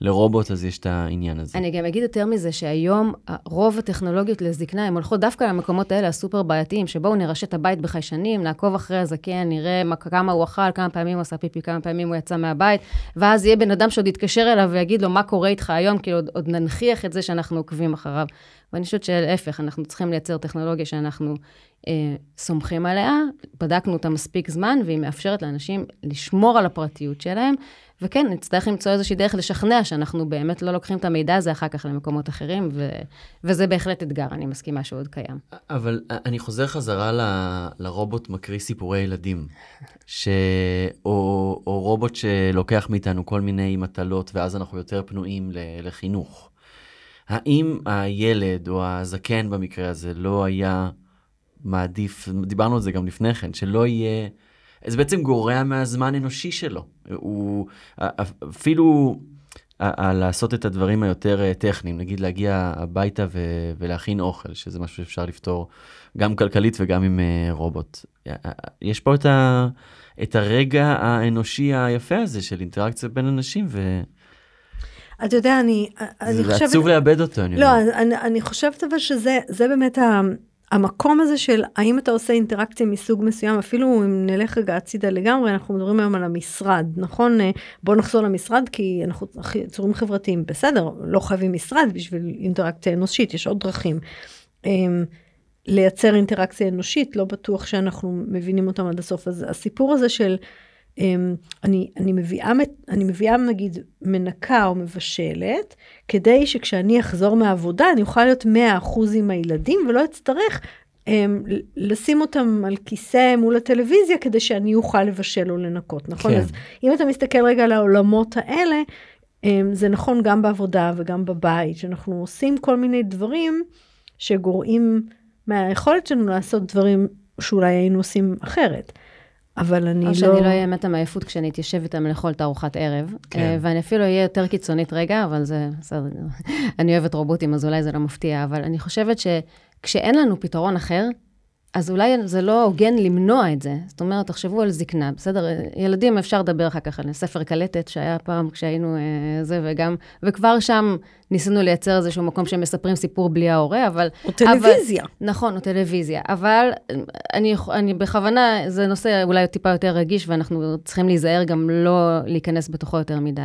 לרובוט, אז יש את העניין הזה. אני גם אגיד יותר מזה, שהיום רוב הטכנולוגיות לזקנה, הן הולכות דווקא למקומות האלה הסופר בעייתיים, שבואו נרשת את הבית בחיישנים, נעקוב אחרי הזקן, נראה מה, כמה הוא אכל, כמה פעמים הוא עשה פיפי, כמה פעמים הוא יצא מהבית, ואז יהיה בן אדם שעוד יתקשר אליו ויגיד לו, מה קורה איתך היום, כאילו עוד, עוד ננכיח את זה שאנחנו עוקבים אחריו. ואני חושבת שלהפך, אנחנו צריכים לייצר טכנולוגיה שאנחנו אה, סומכים עליה, בדקנו אותה מספיק זמן, והיא מאפשרת לאנשים לשמור על הפרטיות שלהם, וכן, נצטרך למצוא איזושהי דרך לשכנע שאנחנו באמת לא לוקחים את המידע הזה אחר כך למקומות אחרים, ו... וזה בהחלט אתגר, אני מסכימה שהוא עוד קיים. אבל אני חוזר חזרה ל... לרובוט מקריא סיפורי ילדים, ש... או, או רובוט שלוקח מאיתנו כל מיני מטלות, ואז אנחנו יותר פנויים ל... לחינוך. האם הילד או הזקן במקרה הזה לא היה מעדיף, דיברנו על זה גם לפני כן, שלא יהיה, זה בעצם גורע מהזמן אנושי שלו. הוא אפילו לעשות את הדברים היותר טכניים, נגיד להגיע הביתה ו- ולהכין אוכל, שזה משהו שאפשר לפתור גם כלכלית וגם עם אה, רובוט. יש פה את, ה- את הרגע האנושי היפה הזה של אינטראקציה בין אנשים, ו... אתה יודע, אני, אני זה חושבת... זה עצוב לאבד אותו, אני לא, אומר. אני, אני חושבת אבל שזה זה באמת ה, המקום הזה של האם אתה עושה אינטראקציה מסוג מסוים, אפילו אם נלך רגע הצידה לגמרי, אנחנו מדברים היום על המשרד, נכון? בואו נחזור למשרד, כי אנחנו יצורים חברתיים, בסדר, לא חייבים משרד בשביל אינטראקציה אנושית, יש עוד דרכים. אמ, לייצר אינטראקציה אנושית, לא בטוח שאנחנו מבינים אותם עד הסוף. אז הסיפור הזה של אני, אני, מביאה, אני מביאה נגיד מנקה או מבשלת, כדי שכשאני אחזור מהעבודה אני אוכל להיות 100% עם הילדים ולא אצטרך הם, אמ, לשים אותם על כיסא מול הטלוויזיה כדי שאני אוכל לבשל או לנקות, נכון? כן. אז אם אתה מסתכל רגע על העולמות האלה, הם, אמ, זה נכון גם בעבודה וגם בבית, שאנחנו עושים כל מיני דברים שגורעים מהיכולת שלנו לעשות דברים שאולי היינו עושים אחרת. אבל אני או לא... או שאני לא אהיה מתה מעייפות כשאני אתיישב איתם לאכול את ארוחת ערב. כן. אה, ואני אפילו אהיה יותר קיצונית רגע, אבל זה בסדר. אני אוהבת רובוטים, אז אולי זה לא מפתיע, אבל אני חושבת שכשאין לנו פתרון אחר, אז אולי זה לא הוגן למנוע את זה. זאת אומרת, תחשבו על זקנה, בסדר? ילדים, אפשר לדבר אחר כך על ספר קלטת שהיה פעם כשהיינו אה, זה, וגם, וכבר שם ניסינו לייצר איזשהו מקום שמספרים סיפור בלי ההורה, אבל... או טלוויזיה. אבל, נכון, או טלוויזיה. אבל אני, אני בכוונה, זה נושא אולי טיפה יותר רגיש, ואנחנו צריכים להיזהר גם לא להיכנס בתוכו יותר מדי.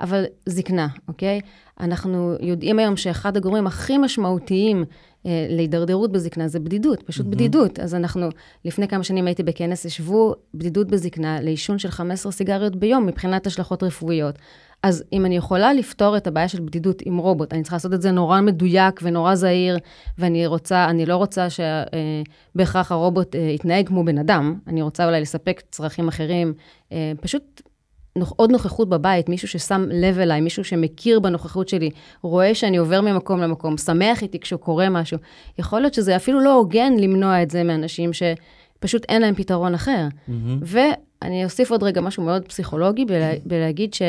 אבל זקנה, אוקיי? אנחנו יודעים היום שאחד הגורמים הכי משמעותיים להידרדרות בזקנה זה בדידות, פשוט mm-hmm. בדידות. אז אנחנו, לפני כמה שנים הייתי בכנס, השוו בדידות בזקנה לעישון של 15 סיגריות ביום מבחינת השלכות רפואיות. אז אם אני יכולה לפתור את הבעיה של בדידות עם רובוט, אני צריכה לעשות את זה נורא מדויק ונורא זהיר, ואני רוצה, אני לא רוצה שבהכרח הרובוט אה, יתנהג כמו בן אדם, אני רוצה אולי לספק צרכים אחרים, אה, פשוט עוד נוכחות בבית, מישהו ששם לב אליי, מישהו שמכיר בנוכחות שלי, רואה שאני עובר ממקום למקום, שמח איתי כשהוא קורה משהו. יכול להיות שזה אפילו לא הוגן למנוע את זה מאנשים שפשוט אין להם פתרון אחר. Mm-hmm. ואני אוסיף עוד רגע משהו מאוד פסיכולוגי בלה, בלהגיד ש...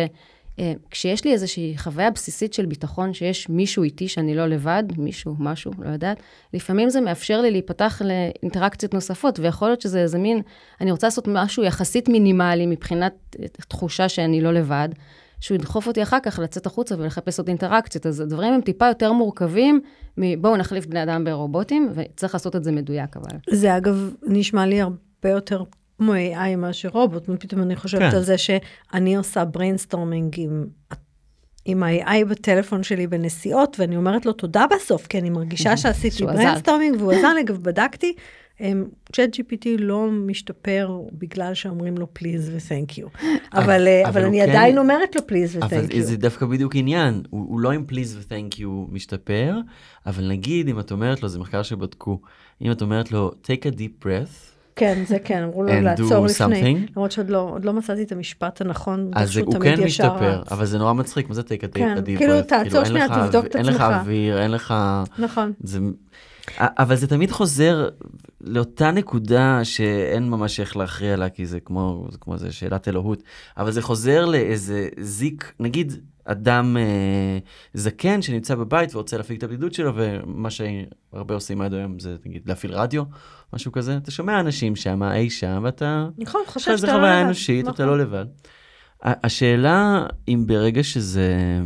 אה, כשיש לי איזושהי חוויה בסיסית של ביטחון, שיש מישהו איתי שאני לא לבד, מישהו, משהו, לא יודעת, לפעמים זה מאפשר לי להיפתח לאינטראקציות נוספות, ויכול להיות שזה איזה מין, אני רוצה לעשות משהו יחסית מינימלי מבחינת תחושה שאני לא לבד, שהוא ידחוף אותי אחר כך לצאת החוצה ולחפש עוד אינטראקציות. אז הדברים הם טיפה יותר מורכבים מבואו נחליף בני אדם ברובוטים, וצריך לעשות את זה מדויק אבל. זה אגב נשמע לי הרבה יותר כמו AI מאשר רובוט, ופתאום אני חושבת כן. על זה שאני עושה brainstorming עם, עם ה-AI בטלפון שלי בנסיעות, ואני אומרת לו תודה בסוף, כי אני מרגישה שעשיתי brainstorming, והוא עזר לי, אגב, בדקתי. צ'אט GPT לא משתפר בגלל שאומרים לו פליז ות'נק יו. אבל, אה, אבל אני כן, עדיין אומרת לו פליז ות'נק יו. אבל זה דווקא בדיוק עניין, הוא, הוא לא עם פליז ות'נק יו משתפר, אבל נגיד אם את אומרת לו, זה מחקר שבדקו, אם את אומרת לו take a deep breath, כן, זה כן, אמרו לו לעצור לפני. למרות שעוד לא, לא מצאתי את המשפט הנכון. אז הוא כן משתפר, אבל זה נורא מצחיק, מה זה take a deep כן, כאילו תעצור שנייה, תבדוק את עצמך. אין לך אוויר, אין לך... נכון. אבל זה תמיד חוזר לאותה נקודה שאין ממש איך להכריע לה, כי זה כמו, זה כמו זה שאלת אלוהות, אבל זה חוזר לאיזה זיק, נגיד אדם אה, זקן שנמצא בבית ורוצה להפיק את הבדידות שלו, ומה שהרבה עושים עד היום זה נגיד להפעיל רדיו, משהו כזה, אתה שומע אנשים שם, אי שם, ואתה... נכון, חושב שאתה לא לבד. זה חוויה אנושית, נכון. אתה לא לבד. השאלה אם ברגע שזה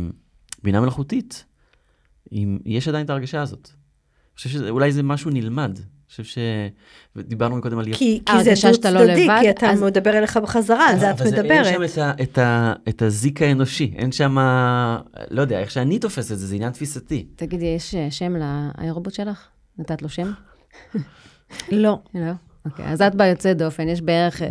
בינה מלאכותית, אם יש עדיין את ההרגשה הזאת. אני חושב שאולי זה משהו נלמד. חושב ש... דיברנו קודם על... כי, כי זה ההרגשה דו שאתה לא לבד, כי אתה אז- מדבר אליך בחזרה, על זה את מדברת. אין שם את, ה, את, ה, את הזיק האנושי, אין שם, לא יודע, איך שאני תופס את זה, זה עניין תפיסתי. תגידי, יש אה, שם לאיירובוט שלך? נתת לו שם? לא. לא? אוקיי, אז את ביוצאת דופן, יש בערך אה,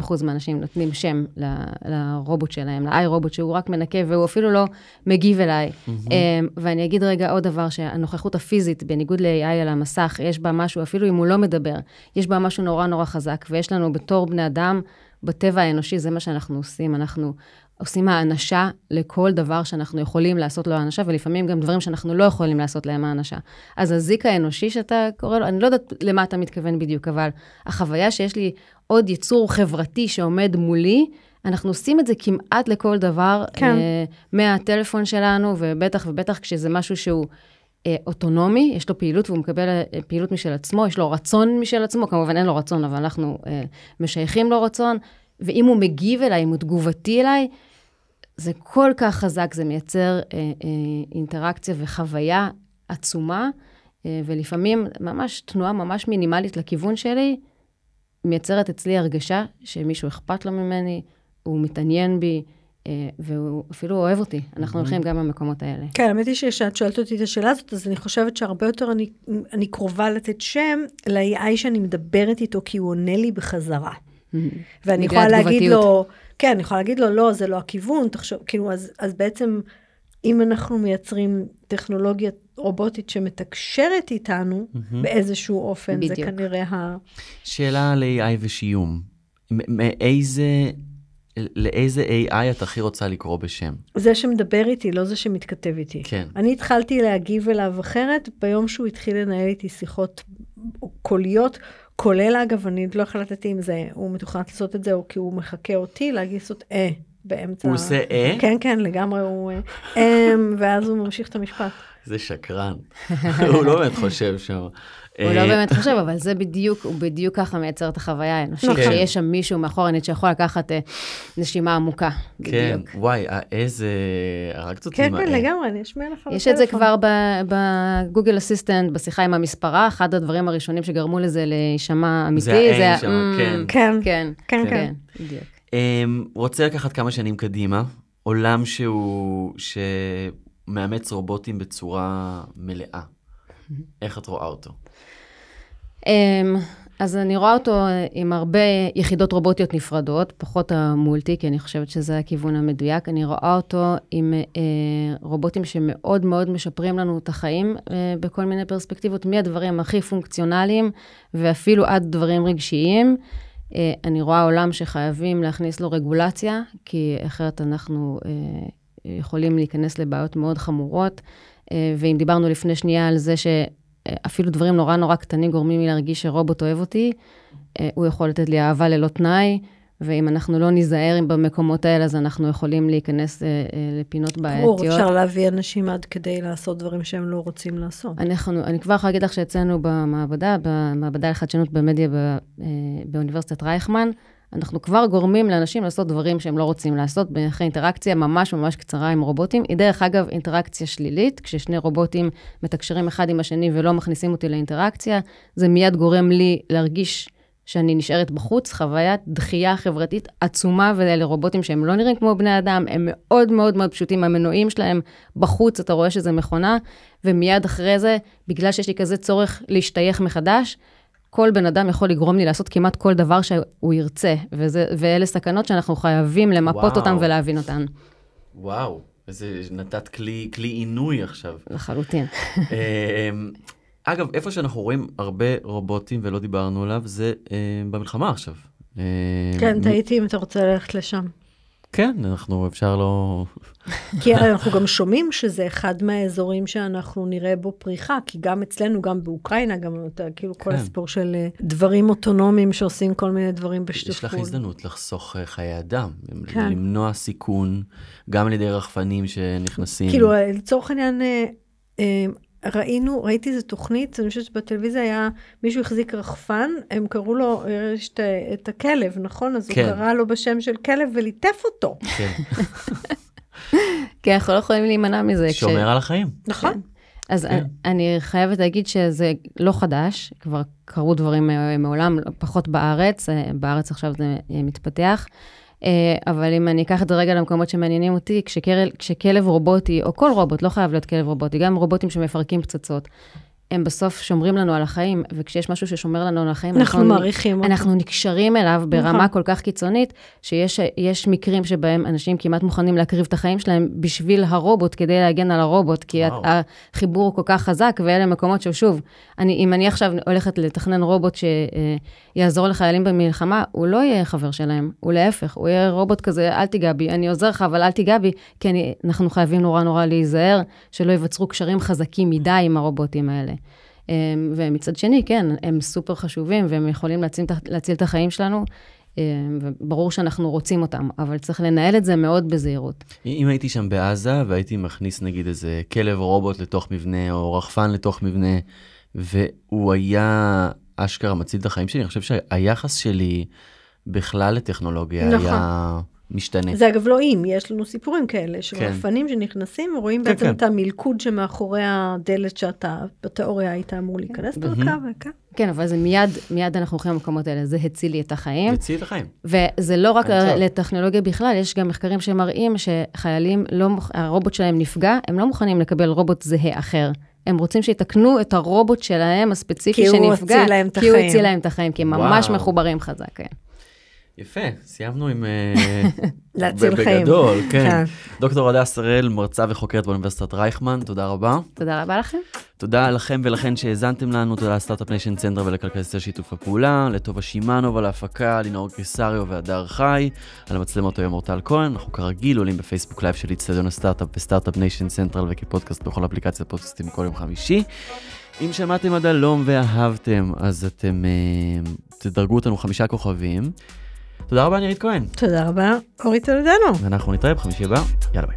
80% מהאנשים נותנים שם ל- לרובוט שלהם, לאיי רובוט, שהוא רק מנקה והוא אפילו לא מגיב אליי. אה, ואני אגיד רגע עוד דבר, שהנוכחות הפיזית, בניגוד ל-AI על המסך, יש בה משהו, אפילו אם הוא לא מדבר, יש בה משהו נורא נורא חזק, ויש לנו בתור בני אדם, בטבע האנושי, זה מה שאנחנו עושים, אנחנו עושים האנשה לכל דבר שאנחנו יכולים לעשות לו האנשה, ולפעמים גם דברים שאנחנו לא יכולים לעשות להם האנשה. אז הזיק האנושי שאתה קורא לו, אני לא יודעת למה אתה מתכוון בדיוק, אבל החוויה שיש לי עוד יצור חברתי שעומד מולי, אנחנו עושים את זה כמעט לכל דבר, כן. אה, מהטלפון שלנו, ובטח ובטח כשזה משהו שהוא אה, אוטונומי, יש לו פעילות והוא מקבל אה, פעילות משל עצמו, יש לו רצון משל עצמו, כמובן אין לו רצון, אבל אנחנו אה, משייכים לו רצון, ואם הוא מגיב אליי, אם הוא תגובתי אליי, זה כל כך חזק, זה מייצר אה, אה, אינטראקציה וחוויה עצומה, אה, ולפעמים ממש תנועה ממש מינימלית לכיוון שלי, מייצרת אצלי הרגשה שמישהו אכפת לו ממני, הוא מתעניין בי, אה, והוא אפילו אוהב אותי. אנחנו הולכים גם במקומות האלה. כן, האמת היא שכשאת שואלת אותי את השאלה הזאת, אז אני חושבת שהרבה יותר אני, אני קרובה לתת שם ל-AI שאני מדברת איתו, כי הוא עונה לי בחזרה. ואני יכולה להגיד. לו, כן, אני יכולה להגיד לו, לא, זה לא הכיוון, תחשוב, כאילו, אז, אז בעצם, אם אנחנו מייצרים טכנולוגיה רובוטית שמתקשרת איתנו באיזשהו אופן, זה בדיוק. כנראה ה... שאלה על AI ושיום. מאיזה, לאיזה AI את הכי רוצה לקרוא בשם? זה שמדבר איתי, לא זה שמתכתב איתי. כן. אני התחלתי להגיב אליו אחרת ביום שהוא התחיל לנהל איתי שיחות קוליות, כולל אגב, אני לא החלטתי אם זה, הוא מתוכנן לעשות את זה, או כי הוא מחכה אותי להגיד לעשות אה באמצע. הוא עושה אה? כן, כן, לגמרי הוא אה, אמ, ואז הוא ממשיך את המשפט. זה שקרן. הוא לא באמת חושב שם. הוא לא באמת חושב, אבל זה בדיוק, הוא בדיוק ככה מייצר את החוויה האנושית, נכון. שיש שם מישהו מאחורנית שיכול לקחת אה, נשימה עמוקה. כן, בדיוק. וואי, אה, איזה... הרגת אותי כן, ה- כן, אה. לגמרי, אני אשמיע לך יש את זה בטלפון. כבר בגוגל אסיסטנט, בשיחה עם המספרה, אחד הדברים הראשונים שגרמו לזה להישמע אמיתי, זה ה- "אמ", כן. כן, כן, כן, כן. כן, בדיוק. אמ, רוצה לקחת כמה שנים קדימה, עולם שהוא, שמאמץ רובוטים בצורה מלאה. איך את רואה אותו? אמ, אז אני רואה אותו עם הרבה יחידות רובוטיות נפרדות, פחות המולטי, כי אני חושבת שזה הכיוון המדויק. אני רואה אותו עם אה, רובוטים שמאוד מאוד משפרים לנו את החיים אה, בכל מיני פרספקטיבות, מהדברים הכי פונקציונליים ואפילו עד דברים רגשיים. אה, אני רואה עולם שחייבים להכניס לו רגולציה, כי אחרת אנחנו אה, יכולים להיכנס לבעיות מאוד חמורות. אה, ואם דיברנו לפני שנייה על זה ש... אפילו דברים נורא נורא קטנים גורמים לי להרגיש שרובוט אוהב אותי, אה, הוא יכול לתת לי אהבה ללא תנאי, ואם אנחנו לא ניזהר במקומות האלה, אז אנחנו יכולים להיכנס אה, אה, לפינות ברור, בעייתיות. אפשר להביא אנשים עד כדי לעשות דברים שהם לא רוצים לעשות. אנחנו, אני כבר יכולה להגיד לך שאצלנו במעבדה, במעבדה לחדשנות במדיה ב, אה, באוניברסיטת רייכמן, אנחנו כבר גורמים לאנשים לעשות דברים שהם לא רוצים לעשות, אחרי אינטראקציה ממש ממש קצרה עם רובוטים. היא דרך אגב אינטראקציה שלילית, כששני רובוטים מתקשרים אחד עם השני ולא מכניסים אותי לאינטראקציה, זה מיד גורם לי להרגיש שאני נשארת בחוץ, חוויית דחייה חברתית עצומה, ואלה רובוטים שהם לא נראים כמו בני אדם, הם מאוד מאוד מאוד פשוטים, המנועים שלהם בחוץ, אתה רואה שזה מכונה, ומיד אחרי זה, בגלל שיש לי כזה צורך להשתייך מחדש, כל בן אדם יכול לגרום לי לעשות כמעט כל דבר שהוא ירצה, וזה, ואלה סכנות שאנחנו חייבים למפות וואו. אותן ולהבין אותן, וואו, איזה... נתת כלי, כלי עינוי עכשיו. לחלוטין. אמ, אגב, איפה שאנחנו רואים הרבה רובוטים ולא דיברנו עליו, זה אמ, במלחמה עכשיו. כן, מ- תהיתי אם אתה רוצה ללכת לשם. כן, אנחנו, אפשר לא... כי אנחנו גם שומעים שזה אחד מהאזורים שאנחנו נראה בו פריחה, כי גם אצלנו, גם באוקראינה, גם כאילו כל כן. הסיפור של אה, דברים אוטונומיים שעושים כל מיני דברים בשיתוף יש לך. הזדמנות לחסוך אה, חיי אדם, כן. למנוע סיכון, גם על ידי רחפנים שנכנסים. כאילו, אה, לצורך העניין, ראינו, ראיתי איזה תוכנית, אני חושבת שבטלוויזיה היה, מישהו החזיק רחפן, הם קראו לו, יש את, את הכלב, נכון? אז כן. הוא קרא לו בשם של כלב וליטף אותו. כן. כי אנחנו לא יכולים להימנע מזה. כש- שומר על החיים. נכון. אז כן. אני, אני חייבת להגיד שזה לא חדש, כבר קרו דברים אה, מעולם, פחות בארץ, אה, בארץ עכשיו זה אה, מתפתח. אה, אבל אם אני אקח את זה רגע למקומות שמעניינים אותי, כשכלב, כשכלב רובוטי, או כל רובוט, לא חייב להיות כלב רובוטי, גם רובוטים שמפרקים פצצות, הם בסוף שומרים לנו על החיים, וכשיש משהו ששומר לנו על החיים, אנחנו נ- מעריכים אותו. אנחנו נקשרים אליו ברמה נכון. כל כך קיצונית, שיש יש מקרים שבהם אנשים כמעט מוכנים להקריב את החיים שלהם בשביל הרובוט, כדי להגן על הרובוט, כי וואו. החיבור הוא כל כך חזק, ואלה מקומות ששוב, אני, אם אני עכשיו הולכת לתכנן רובוט שיעזור לחיילים במלחמה, הוא לא יהיה חבר שלהם, הוא להפך, הוא יהיה רובוט כזה, אל תיגע בי, אני עוזר לך, אבל אל תיגע בי, כי אני, אנחנו חייבים נורא נורא להיזהר, שלא ייווצרו קשרים חזקים מדי עם הרובוטים האלה. אמ, ומצד שני, כן, הם סופר חשובים, והם יכולים להציל, להציל את החיים שלנו, אמ, וברור שאנחנו רוצים אותם, אבל צריך לנהל את זה מאוד בזהירות. אם הייתי שם בעזה והייתי מכניס נגיד איזה כלב רובוט לתוך מבנה או רחפן לתוך מבנה והוא היה אשכרה מציל את החיים שלי, אני חושב שהיחס שלי בכלל לטכנולוגיה נכון. היה משתנה. זה אגב לא אם, יש לנו סיפורים כאלה, של כן. רחפנים שנכנסים ורואים כן, בעצם כן. את המלכוד שמאחורי הדלת שאתה בתיאוריה היית אמור להיכנס דרכה, וכן. כן, אבל זה מיד, מיד אנחנו הולכים למקומות האלה, זה הציל לי את החיים. הציל את החיים. וזה לא רק. לטכנולוגיה בכלל, יש גם מחקרים שמראים שחיילים, לא, מוכ- הרובוט שלהם נפגע, הם לא מוכנים לקבל רובוט זהה אחר. הם רוצים שיתקנו את הרובוט שלהם הספציפי כי הוא שנפגע. הציל להם את כי הוא החיים. הציל להם את החיים, כי הם ממש וואו. מחוברים חזק, כן. יפה, סיימנו עם... אה, להציל חיים. בגדול, כן. כן. דוקטור הדס שראל, מרצה וחוקרת באוניברסיטת רייכמן, תודה רבה. תודה רבה לכם. תודה לכם ולכן שהאזנתם לנו, תודה ל Start-Up Nation Central ולכלכליסט על שיתוף הפעולה, לטובה שמאנוב על ההפקה, לינור קיסריו והדר חי, על המצלמות היום אורטל כהן, אנחנו כרגיל עולים בפייסבוק live של איצטדיון הסטארט-אפ ו Start-Up Nation Central וכפודקאסט בכל אפליקציית פודקאסטים כל יום חמישי. אם שמעתם עד הלום ואהבתם, אז אתם אה, תדרגו אותנו חמישה כוכבים. תודה רבה, נירית כהן. תודה רבה, אורי טולדנו. ואנחנו נתראה בחמישי הבא, יאללה ביי.